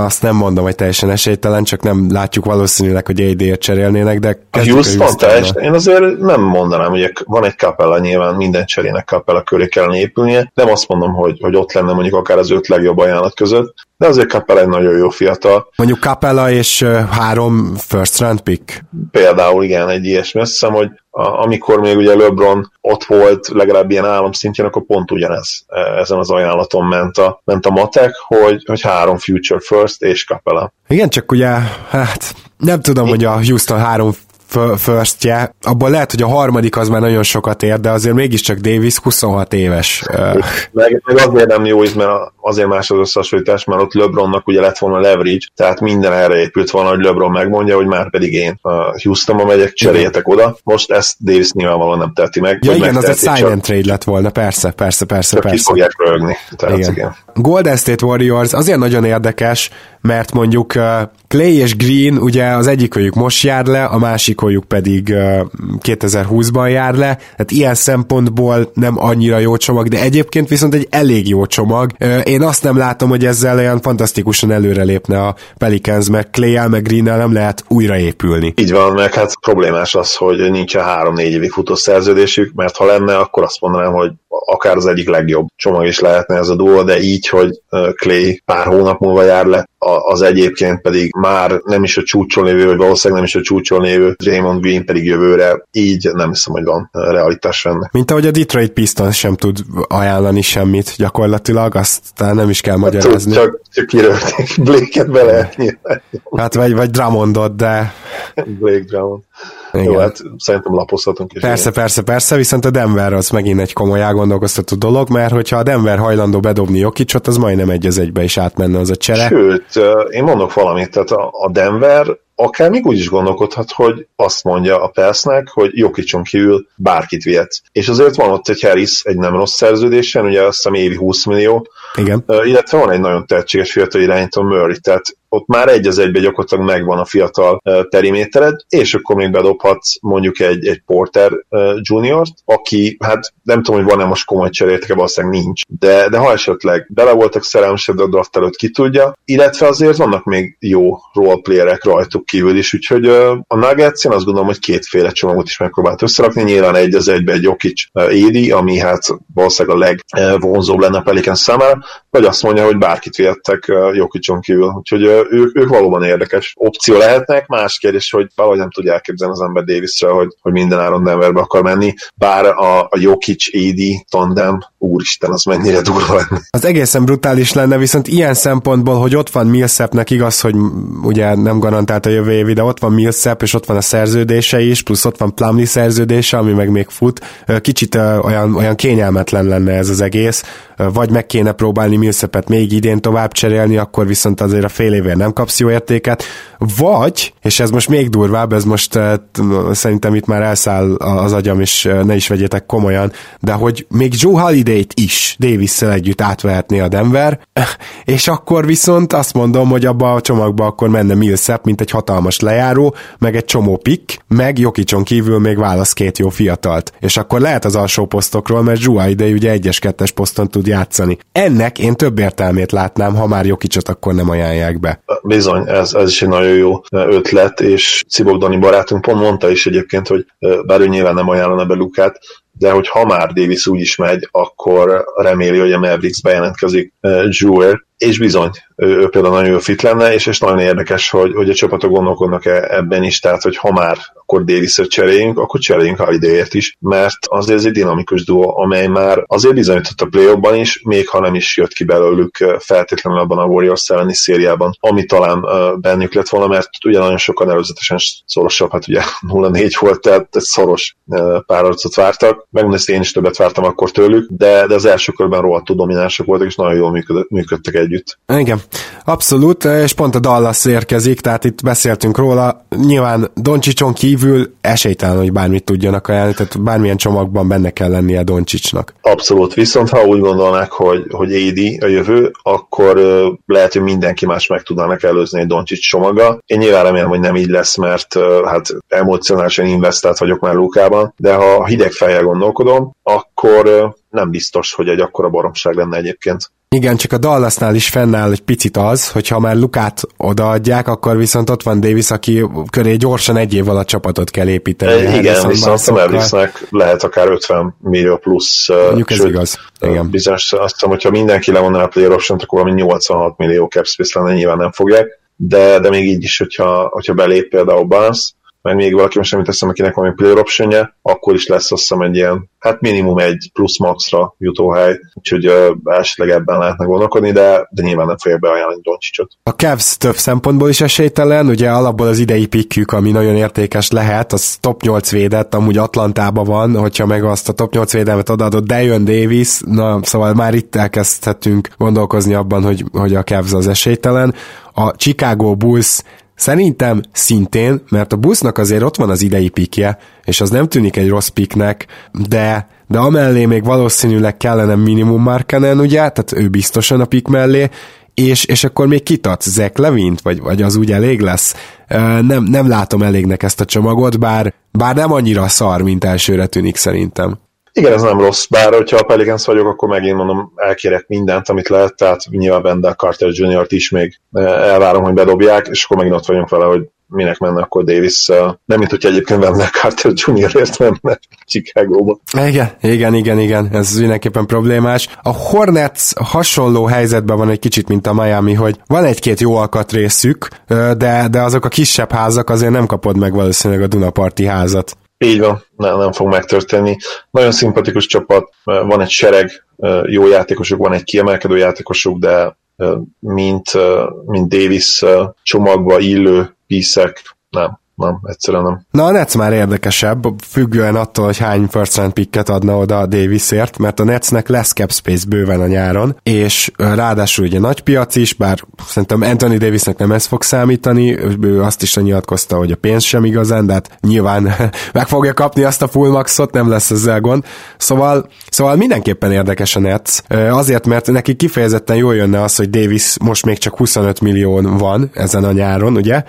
azt nem mondom, hogy teljesen esélytelen, csak nem látjuk valószínűleg, hogy AD-ért cserélnének, de a Houston, a teljesen, én azért nem mondanám, hogy van egy kapella nyilván minden cserének kapella köré kellene épülnie, nem azt mondom, hogy, hogy ott lenne mondjuk akár az öt legjobb ajánlat között, de azért Capella egy nagyon jó fiatal. Mondjuk Capella és három first round pick? Például igen, egy ilyesmi. Azt hiszem, hogy a, amikor még ugye LeBron ott volt, legalább ilyen államszintjén, akkor pont ugyanez ezen az ajánlaton ment a, ment a matek, hogy, hogy három future first és Capella. Igen, csak ugye, hát nem tudom, hogy a Houston három firstje, abban lehet, hogy a harmadik az már nagyon sokat ér, de azért mégiscsak Davis 26 éves. Meg, meg azért nem jó, mert azért más az összehasonlítás, mert ott LeBronnak ugye lett volna leverage, tehát minden erre épült volna, hogy LeBron megmondja, hogy már pedig én a Houstonba megyek, cseréljetek oda. Most ezt Davis nyilvánvalóan nem teheti meg. Ja igen, az egy silent trade lett volna, persze, persze, persze. Csak persze. fogják rögni. Tehát igen. igen. Golden State Warriors azért nagyon érdekes, mert mondjuk Clay és Green, ugye az egyikőjük most jár le, a másikőjük pedig 2020-ban jár le, tehát ilyen szempontból nem annyira jó csomag, de egyébként viszont egy elég jó csomag. Én azt nem látom, hogy ezzel olyan fantasztikusan előrelépne a Pelicans, mert clay meg green nem lehet újraépülni. Így van, meg hát problémás az, hogy nincs a három-négy évi futószerződésük, mert ha lenne, akkor azt mondanám, hogy akár az egyik legjobb csomag is lehetne ez a duo, de így, hogy Clay pár hónap múlva jár le, az egyébként pedig már nem is a csúcson lévő, vagy valószínűleg nem is a csúcson lévő Draymond Green pedig jövőre, így nem hiszem, hogy van realitás ennek. Mint ahogy a Detroit Pistons sem tud ajánlani semmit gyakorlatilag, azt nem is kell hát magyarázni. Csak, csak kirölték Blake-et bele. Hát vagy, vagy Drummondot, de... Blake Drummond. Igen. Jó, hát szerintem lapozhatunk is. Persze, igen. persze, persze, viszont a Denver az megint egy komoly elgondolkoztató dolog, mert hogyha a Denver hajlandó bedobni Jokicsot, az majdnem egy az egybe is átmenne az a csere. Sőt, én mondok valamit, tehát a Denver akár még úgy is gondolkodhat, hogy azt mondja a Persznek, hogy Jokicson kívül bárkit vihet. És azért van ott egy Harris egy nem rossz szerződésen, ugye azt hiszem évi 20 millió, Igen. illetve van egy nagyon tehetséges fiatal irányító Murray, tehát ott már egy az egybe gyakorlatilag megvan a fiatal perimétered, és akkor még bedobhatsz mondjuk egy, egy Porter juniort, aki, hát nem tudom, hogy van-e most komoly cserétek, valószínűleg nincs, de, de ha esetleg bele voltak szerelmesed a draft előtt, ki tudja, illetve azért vannak még jó roleplayerek rajtuk kívül is, úgyhogy a Nuggets én azt gondolom, hogy kétféle csomagot is megpróbált összerakni, nyilván egy az egybe egy Jokic Édi, ami hát valószínűleg a legvonzóbb lenne a Pelican számára, vagy azt mondja, hogy bárkit vihettek Jokicon kívül, úgyhogy ők, ők valóban érdekes opció lehetnek. Más kérdés, hogy valahogy nem tudja elképzelni az ember Davisre, hogy, hogy minden áron Denverbe akar menni, bár a, a Jokic AD tandem, úristen, az mennyire durva lenne. Az egészen brutális lenne, viszont ilyen szempontból, hogy ott van Millsapnek, igaz, hogy ugye nem garantált a jövő évi, de ott van Millsap, és ott van a szerződése is, plusz ott van Plumlee szerződése, ami meg még fut. Kicsit olyan, olyan kényelmetlen lenne ez az egész, vagy meg kéne próbálni Millsapet még idén tovább cserélni, akkor viszont azért a fél évvel nem kapsz jó értéket, vagy, és ez most még durvább, ez most szerintem itt már elszáll az agyam, és ne is vegyétek komolyan, de hogy még Joe Holiday-t is davis együtt átvehetné a Denver, és akkor viszont azt mondom, hogy abba a csomagba akkor menne Millsap, mint egy hatalmas lejáró, meg egy csomó pick, meg Jokicson kívül még válasz két jó fiatalt. És akkor lehet az alsó posztokról, mert Joe Holiday ugye egyes-kettes poszton tud játszani. Ennek én több értelmét látnám, ha már Jokicot akkor nem ajánlják be. Bizony, ez, ez is egy nagyon jó ötlet, és Cibok Dani barátunk pont mondta is egyébként, hogy bár ő nyilván nem ajánlana be Lukát, de hogy ha már Davis úgy is megy, akkor reméli, hogy a Mavericks bejelentkezik Jewel, és bizony, ő, például nagyon fit lenne, és, és nagyon érdekes, hogy, hogy a csapatok gondolkodnak ebben is, tehát hogy ha már akkor davis cseréljünk, akkor cseréljünk Holiday-ért is, mert azért ez egy dinamikus duo, amely már azért bizonyított a play is, még ha nem is jött ki belőlük feltétlenül abban a Warriors elleni szériában, ami talán bennük lett volna, mert ugye nagyon sokan előzetesen szorosabb, hát ugye 0-4 volt, tehát szoros párharcot vártak, megmondom, én is többet vártam akkor tőlük, de, de az első körben rohadtul dominánsok voltak, és nagyon jól működtek egy együtt. Igen, abszolút, és pont a Dallas érkezik, tehát itt beszéltünk róla, nyilván Doncsicson kívül esélytelen, hogy bármit tudjanak ajánlani, tehát bármilyen csomagban benne kell lennie Doncsicsnak. Abszolút, viszont ha úgy gondolnák, hogy, hogy Édi a jövő, akkor lehet, hogy mindenki más meg tudnának előzni egy Doncsics csomaga. Én nyilván remélem, hogy nem így lesz, mert hát emocionálisan investált vagyok már Lukában, de ha hideg fejjel gondolkodom, akkor nem biztos, hogy egy akkora baromság lenne egyébként. Igen, csak a Dallasnál is fennáll egy picit az, hogy ha már Lukát odaadják, akkor viszont ott van Davis, aki köré gyorsan egy év alatt csapatot kell építeni. E, igen, viszont a Mavericksnek lehet akár 50 millió plusz. Mondjuk ez igaz. Igen. Bizonyos, azt hiszem, hogyha mindenki levonná a player option akkor valami 86 millió cap space lenne, nyilván nem fogják, de, de még így is, hogyha, hogyha belép például Barnes, meg még valaki most nem teszem, akinek valami player option akkor is lesz azt hiszem egy ilyen, hát minimum egy plusz maxra jutóhely, úgyhogy uh, esetleg ebben lehetne gondolkodni, de, de nyilván nem fogja beajánlani Doncsicsot. A Cavs több szempontból is esélytelen, ugye alapból az idei pikkük, ami nagyon értékes lehet, az top 8 védett, amúgy Atlantában van, hogyha meg azt a top 8 védelmet odaadott Dion Davis, na szóval már itt elkezdhetünk gondolkozni abban, hogy, hogy a Cavs az esélytelen. A Chicago Bulls Szerintem szintén, mert a busznak azért ott van az idei pikje, és az nem tűnik egy rossz piknek, de, de amellé még valószínűleg kellene minimum Markanen, ugye, tehát ő biztosan a pik mellé, és, és akkor még kitat Zach Levint, vagy, vagy az úgy elég lesz. Nem, nem látom elégnek ezt a csomagot, bár, bár nem annyira szar, mint elsőre tűnik szerintem. Igen, ez nem rossz, bár hogyha a Pelicans vagyok, akkor megint mondom, elkérek mindent, amit lehet, tehát nyilván Wendell Carter Jr.-t is még eh, elvárom, hogy bedobják, és akkor megint ott vagyunk vele, hogy minek menne akkor Davis, nem mint hogy egyébként Wendell Carter Jr.-ért menne Chicago-ba. Igen, igen, igen, igen, ez mindenképpen problémás. A Hornets hasonló helyzetben van egy kicsit, mint a Miami, hogy van egy-két jó alkatrészük, de, de azok a kisebb házak azért nem kapod meg valószínűleg a Dunaparti házat. Így van, nem, nem fog megtörténni. Nagyon szimpatikus csapat, van egy sereg jó játékosuk, van egy kiemelkedő játékosuk, de mint, mint Davis csomagba illő piszek, nem, nem, egyszerűen nem. Na a Nets már érdekesebb, függően attól, hogy hány first round picket adna oda a Davisért, mert a Netsnek lesz cap space bőven a nyáron, és ráadásul ugye nagy piac is, bár szerintem Anthony Davisnek nem ez fog számítani, ő azt is nyilatkozta, hogy a pénz sem igazán, de hát nyilván meg fogja kapni azt a full maxot, nem lesz ezzel gond. Szóval, szóval mindenképpen érdekes a Nets, azért, mert neki kifejezetten jól jönne az, hogy Davis most még csak 25 millió van ezen a nyáron, ugye,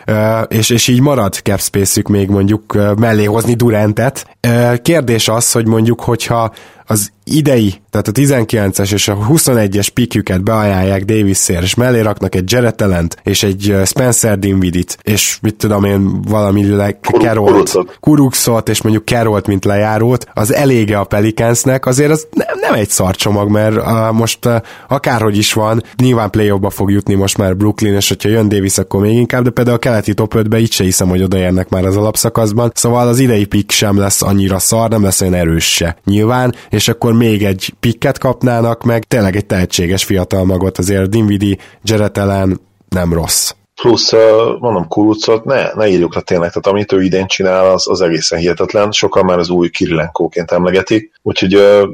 és, és így marad cap space még mondjuk mellé hozni Durantet. Kérdés az, hogy mondjuk, hogyha az idei, tehát a 19-es és a 21-es pikjüket beajánlják davis és mellé raknak egy Jared Allen és egy Spencer Dinvidit, és mit tudom én, valami le- Kerolt, Kuruxot, és mondjuk Kerolt, mint lejárót, az elége a Pelicansnek, azért az nem, nem egy szarcsomag, mert uh, most uh, akárhogy is van, nyilván play fog jutni most már Brooklyn, és hogyha jön Davis, akkor még inkább, de például a keleti top 5-be így se hiszem, hogy odaérnek már az alapszakaszban, szóval az idei pick sem lesz annyira szar, nem lesz olyan erős se. Nyilván, és akkor még egy pikket kapnának, meg tényleg egy tehetséges fiatal magot, azért Dinvidi, Jared Allen nem rossz. Plusz, mondom, Kurucot ne, ne írjuk le tényleg, tehát amit ő idén csinál, az, az egészen hihetetlen. Sokan már az új Kirilenkóként emlegetik, úgyhogy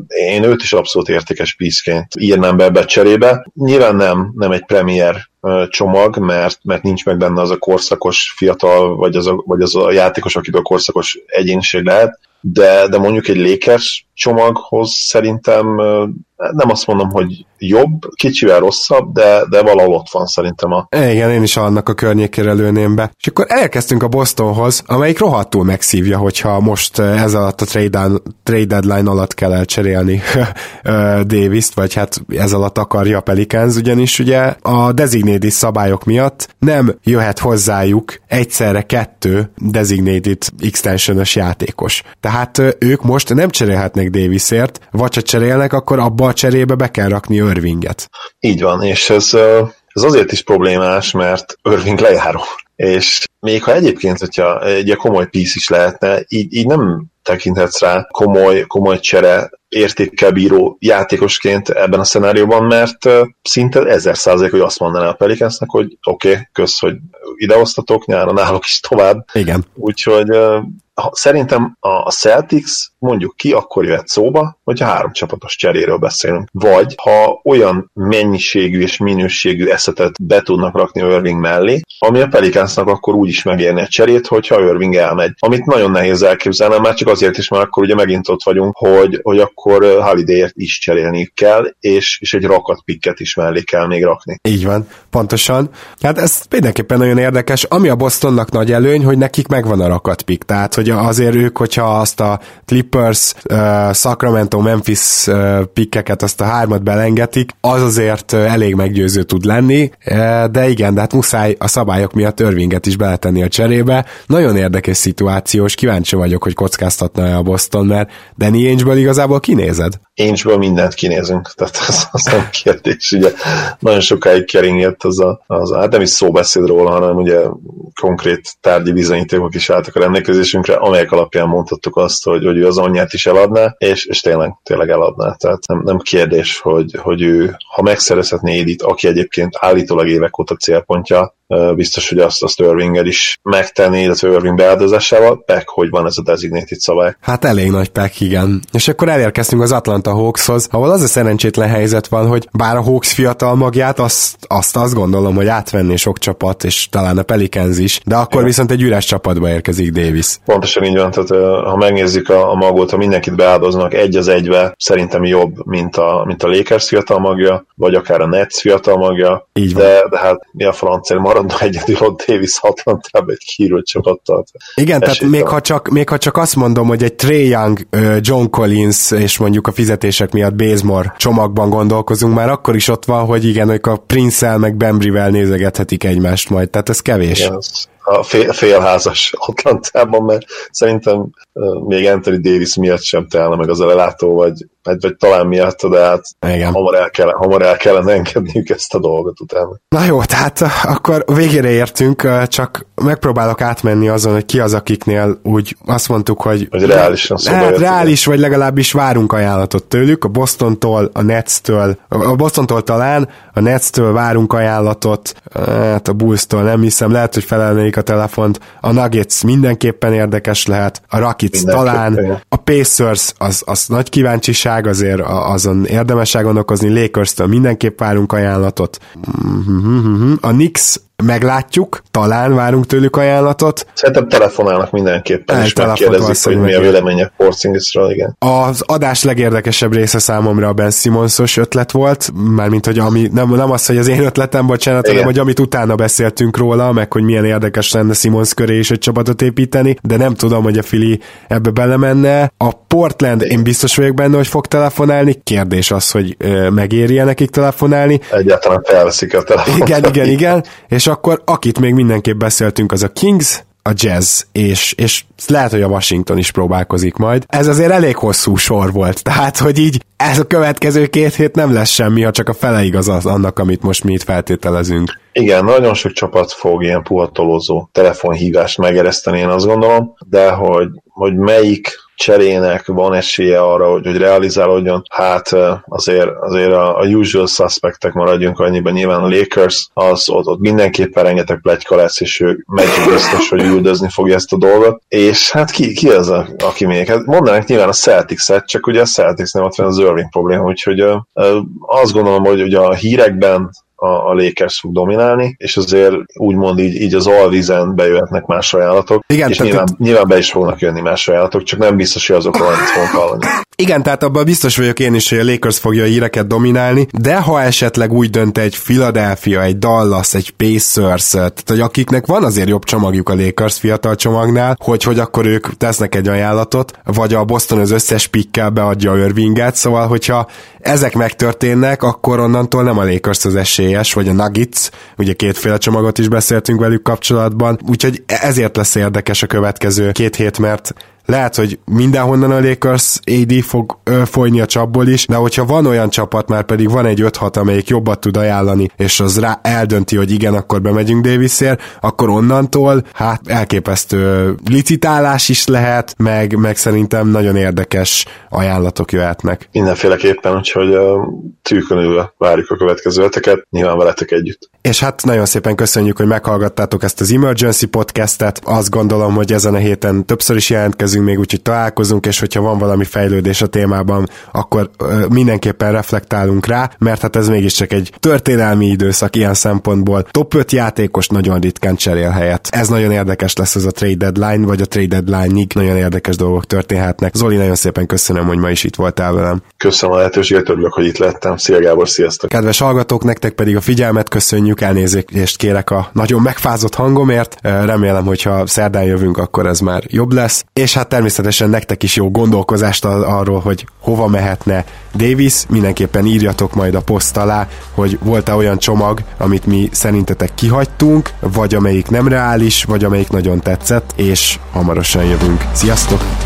én őt is abszolút értékes piszként írnám be ebbe cserébe. Nyilván nem, nem egy premier csomag, mert, mert nincs meg benne az a korszakos fiatal, vagy az a, vagy az a játékos, akiből korszakos egyéniség lehet, de, de mondjuk egy Lakers csomaghoz szerintem nem azt mondom, hogy jobb, kicsivel rosszabb, de, de valahol ott van szerintem a... Igen, én is annak a környékére lőném be. És akkor elkezdtünk a Bostonhoz, amelyik rohadtul megszívja, hogyha most ez alatt a trade, trade deadline alatt kell elcserélni Davis-t, vagy hát ez alatt akarja a Pelicans, ugyanis ugye a designated szabályok miatt nem jöhet hozzájuk egyszerre kettő designated extensionos játékos. Tehát ők most nem cserélhetnek Davisért, vagy ha cserélnek, akkor abba a cserébe be kell rakni Irvinget. Így van, és ez, ez azért is problémás, mert Irving lejáró. És még ha egyébként, hogyha egy komoly pisz is lehetne, így, így nem tekinthetsz rá komoly, komoly csere értékkel bíró játékosként ebben a szenárióban, mert szinte ezer százalék, hogy azt mondaná a Pelicansnek, hogy oké, okay, kösz, hogy idehoztatok, nyáron náluk is tovább. Igen. Úgyhogy szerintem a Celtics mondjuk ki akkor jöhet szóba, hogy három csapatos cseréről beszélünk. Vagy ha olyan mennyiségű és minőségű eszetet be tudnak rakni Irving mellé, ami a Pelicansnak akkor úgy is megérni a cserét, hogyha Irving elmegy. Amit nagyon nehéz elképzelni, már csak azért is, mert akkor ugye megint ott vagyunk, hogy, hogy akkor Holidayért is cserélni kell, és, és egy rakat pikket is mellé kell még rakni. Így van, pontosan. Hát ez mindenképpen nagyon érdekes. Ami a Bostonnak nagy előny, hogy nekik megvan a rakat pik, tehát hogy azért ők, hogyha azt a Clippers, uh, Sacramento, Memphis uh, pikkeket, azt a hármat belengetik, az azért elég meggyőző tud lenni, uh, de igen, de hát muszáj a szabályok miatt törvinget is beletenni a cserébe. Nagyon érdekes szituáció, és kíváncsi vagyok, hogy kockáztatna a Boston, mert Danny Ainge-ből igazából kinézed? Ainge-ből mindent kinézünk, tehát az, az nem kérdés, ugye nagyon sokáig keringett az a, az hát nem is szóbeszéd róla, hanem ugye konkrét tárgyi bizonyítékok is álltak a rendelkezésünkre, amelyek alapján mondhattuk azt, hogy, hogy ő az anyját is eladná, és, és tényleg, tényleg eladná. Tehát nem, nem kérdés, hogy, hogy ő, ha megszerezhetné Edit, aki egyébként állítólag évek óta célpontja, biztos, hogy azt, azt Irving is megtenni, illetve Irving beáldozásával, pek, hogy van ez a designated szabály. Hát elég nagy pek, igen. És akkor elérkeztünk az Atlanta Hawkshoz, ahol az a szerencsétlen helyzet van, hogy bár a Hawks fiatal magját, azt azt, azt gondolom, hogy átvenni sok csapat, és talán a Pelicans is, de akkor ja. viszont egy üres csapatba érkezik Davis. Pontosan így van, tehát ha megnézzük a, a magot, ha mindenkit beáldoznak egy az egybe, szerintem jobb, mint a, mint a Lakers fiatal magja, vagy akár a Nets fiatal magja, így van. De, de hát mi a francia, maradna egyedül ott Davis Atlantában egy kiírult csapattal. Igen, tehát még ha, csak, még ha csak azt mondom, hogy egy Trey Young, John Collins és mondjuk a fizetések miatt Bazemore csomagban gondolkozunk, már akkor is ott van, hogy igen, hogy a Prince-el meg Bembry-vel nézegethetik egymást majd, tehát ez kevés. Igen, a fél, félházas Atlantában, mert szerintem még Anthony Davis miatt sem telne meg az a lelátó, vagy, vagy, vagy talán miatt, de hát Igen. Hamar, el kell, hamar el kellene engedniük ezt a dolgot utána. Na jó, tehát akkor végére értünk, csak megpróbálok átmenni azon, hogy ki az, akiknél úgy azt mondtuk, hogy, hogy reálisan szóba hát, reális, vagy legalábbis várunk ajánlatot tőlük, a Bostontól, a Netstől, a Bostontól talán, a Netstől várunk ajánlatot, hát a Bulls-tól nem hiszem, lehet, hogy felelnék a telefont, a Nuggets mindenképpen érdekes lehet, a Rockets talán, a Pacers az, az nagy kíváncsiság, azért azon érdemes gondolkozni, Lakers-től mindenképp várunk ajánlatot. A Knicks meglátjuk, talán várunk tőlük ajánlatot. Szerintem telefonálnak mindenképpen, El, és megkérdezik, hogy mi a véleménye Porzingisről, igen. Az adás legérdekesebb része számomra a Ben Simonsos ötlet volt, mármint, hogy ami, nem, nem az, hogy az én ötletem, bocsánat, Igen. hanem, hogy amit utána beszéltünk róla, meg hogy milyen érdekes lenne Simons köré is egy csapatot építeni, de nem tudom, hogy a Fili ebbe belemenne. A Portland, én biztos vagyok benne, hogy fog telefonálni, kérdés az, hogy ö, megéri nekik telefonálni, Egyáltalán felveszik a telefont. igen, igen, igen, és akkor akit még mindenképp beszéltünk, az a Kings, a Jazz, és, és lehet, hogy a Washington is próbálkozik majd. Ez azért elég hosszú sor volt, tehát, hogy így ez a következő két hét nem lesz semmi, ha csak a fele igaz az annak, amit most mi itt feltételezünk. Igen, nagyon sok csapat fog ilyen puhatolózó telefonhívást megereszteni, én azt gondolom, de hogy, hogy melyik cserének van esélye arra, hogy, hogy realizálódjon, hát azért, azért a, a usual suspectek maradjunk annyiban, nyilván a Lakers, az ott, ott mindenképpen rengeteg pletyka lesz, és ő megy biztos, hogy üldözni fogja ezt a dolgot, és hát ki, ki az, a, aki még? Hát mondanánk nyilván a Celtics-et, csak ugye a Celtics-nél ott van az Irving probléma, úgyhogy ö, ö, azt gondolom, hogy ugye a hírekben a, a Lakers fog dominálni, és azért úgymond így, így az alvízen bejöhetnek más ajánlatok, Igen, és tehát nyilván, itt- nyilván be is fognak jönni más ajánlatok, csak nem biztos, hogy azokról annyit fogunk hallani. Igen, tehát abban biztos vagyok én is, hogy a Lakers fogja a híreket dominálni, de ha esetleg úgy dönt egy Philadelphia, egy Dallas, egy Pacers, tehát hogy akiknek van azért jobb csomagjuk a Lakers fiatal csomagnál, hogy, hogy akkor ők tesznek egy ajánlatot, vagy a Boston az összes pikkel beadja Irvinget, szóval hogyha ezek megtörténnek, akkor onnantól nem a Lakers az esélyes, vagy a Nuggets, ugye kétféle csomagot is beszéltünk velük kapcsolatban, úgyhogy ezért lesz érdekes a következő két hét, mert lehet, hogy mindenhonnan a Lakers AD fog ö, folyni a csapból is, de hogyha van olyan csapat, már pedig van egy 5-6, amelyik jobbat tud ajánlani, és az rá eldönti, hogy igen, akkor bemegyünk Davisért, akkor onnantól hát elképesztő licitálás is lehet, meg, meg szerintem nagyon érdekes ajánlatok jöhetnek. Mindenféleképpen, úgyhogy uh, tűkönülve várjuk a következő heteket, nyilván veletek együtt. És hát nagyon szépen köszönjük, hogy meghallgattátok ezt az Emergency podcastet. Azt gondolom, hogy ezen a héten többször is jelentkezünk még, úgyhogy találkozunk, és hogyha van valami fejlődés a témában, akkor ö, mindenképpen reflektálunk rá, mert hát ez mégiscsak egy történelmi időszak ilyen szempontból. Top 5 játékos nagyon ritkán cserél helyet. Ez nagyon érdekes lesz ez a trade deadline, vagy a trade deadline-ig nagyon érdekes dolgok történhetnek. Zoli, nagyon szépen köszönöm, hogy ma is itt voltál velem. Köszönöm a lehetőséget, örülök, hogy itt lettem. Szia Gábor, sziasztok! Kedves hallgatók, nektek pedig a figyelmet köszönjük, elnézést kérek a nagyon megfázott hangomért. Remélem, hogyha szerdán jövünk, akkor ez már jobb lesz. És hát természetesen nektek is jó gondolkozást arról, hogy hova mehetne Davis. Mindenképpen írjatok majd a poszt alá, hogy volt-e olyan csomag, amit mi szerintetek kihagytunk, vagy amelyik nem reális, vagy amelyik nagyon tetszett, és hamarosan jövünk. Sziasztok!